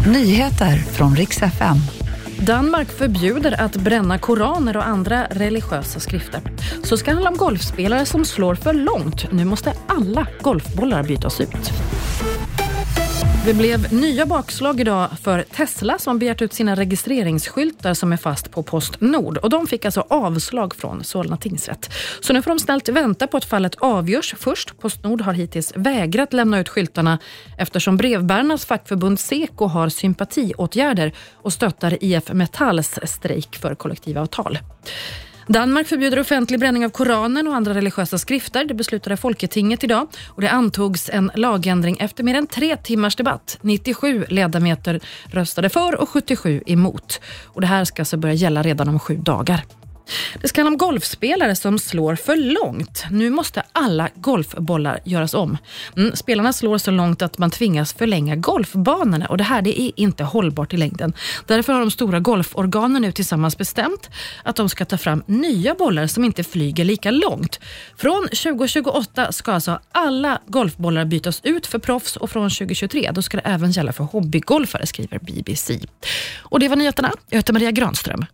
Nyheter från riks FM. Danmark förbjuder att bränna koraner och andra religiösa skrifter. Så ska det handla om golfspelare som slår för långt. Nu måste alla golfbollar bytas ut. Det blev nya bakslag idag för Tesla som begärt ut sina registreringsskyltar som är fast på Postnord. Och de fick alltså avslag från Solna tingsrätt. Så nu får de snällt vänta på att fallet avgörs först. Postnord har hittills vägrat lämna ut skyltarna eftersom brevbärarnas fackförbund Seko har sympatiåtgärder och stöttar IF Metalls strejk för kollektivavtal. Danmark förbjuder offentlig bränning av Koranen och andra religiösa skrifter. Det beslutade Folketinget idag och det antogs en lagändring efter mer än tre timmars debatt. 97 ledamöter röstade för och 77 emot. Och det här ska alltså börja gälla redan om sju dagar. Det ska handla om golfspelare som slår för långt. Nu måste alla golfbollar göras om. Mm, spelarna slår så långt att man tvingas förlänga golfbanorna och det här det är inte hållbart i längden. Därför har de stora golforganen nu tillsammans bestämt att de ska ta fram nya bollar som inte flyger lika långt. Från 2028 ska alltså alla golfbollar bytas ut för proffs och från 2023 då ska det även gälla för hobbygolfare, skriver BBC. Och det var nyheterna. Jag heter Maria Granström.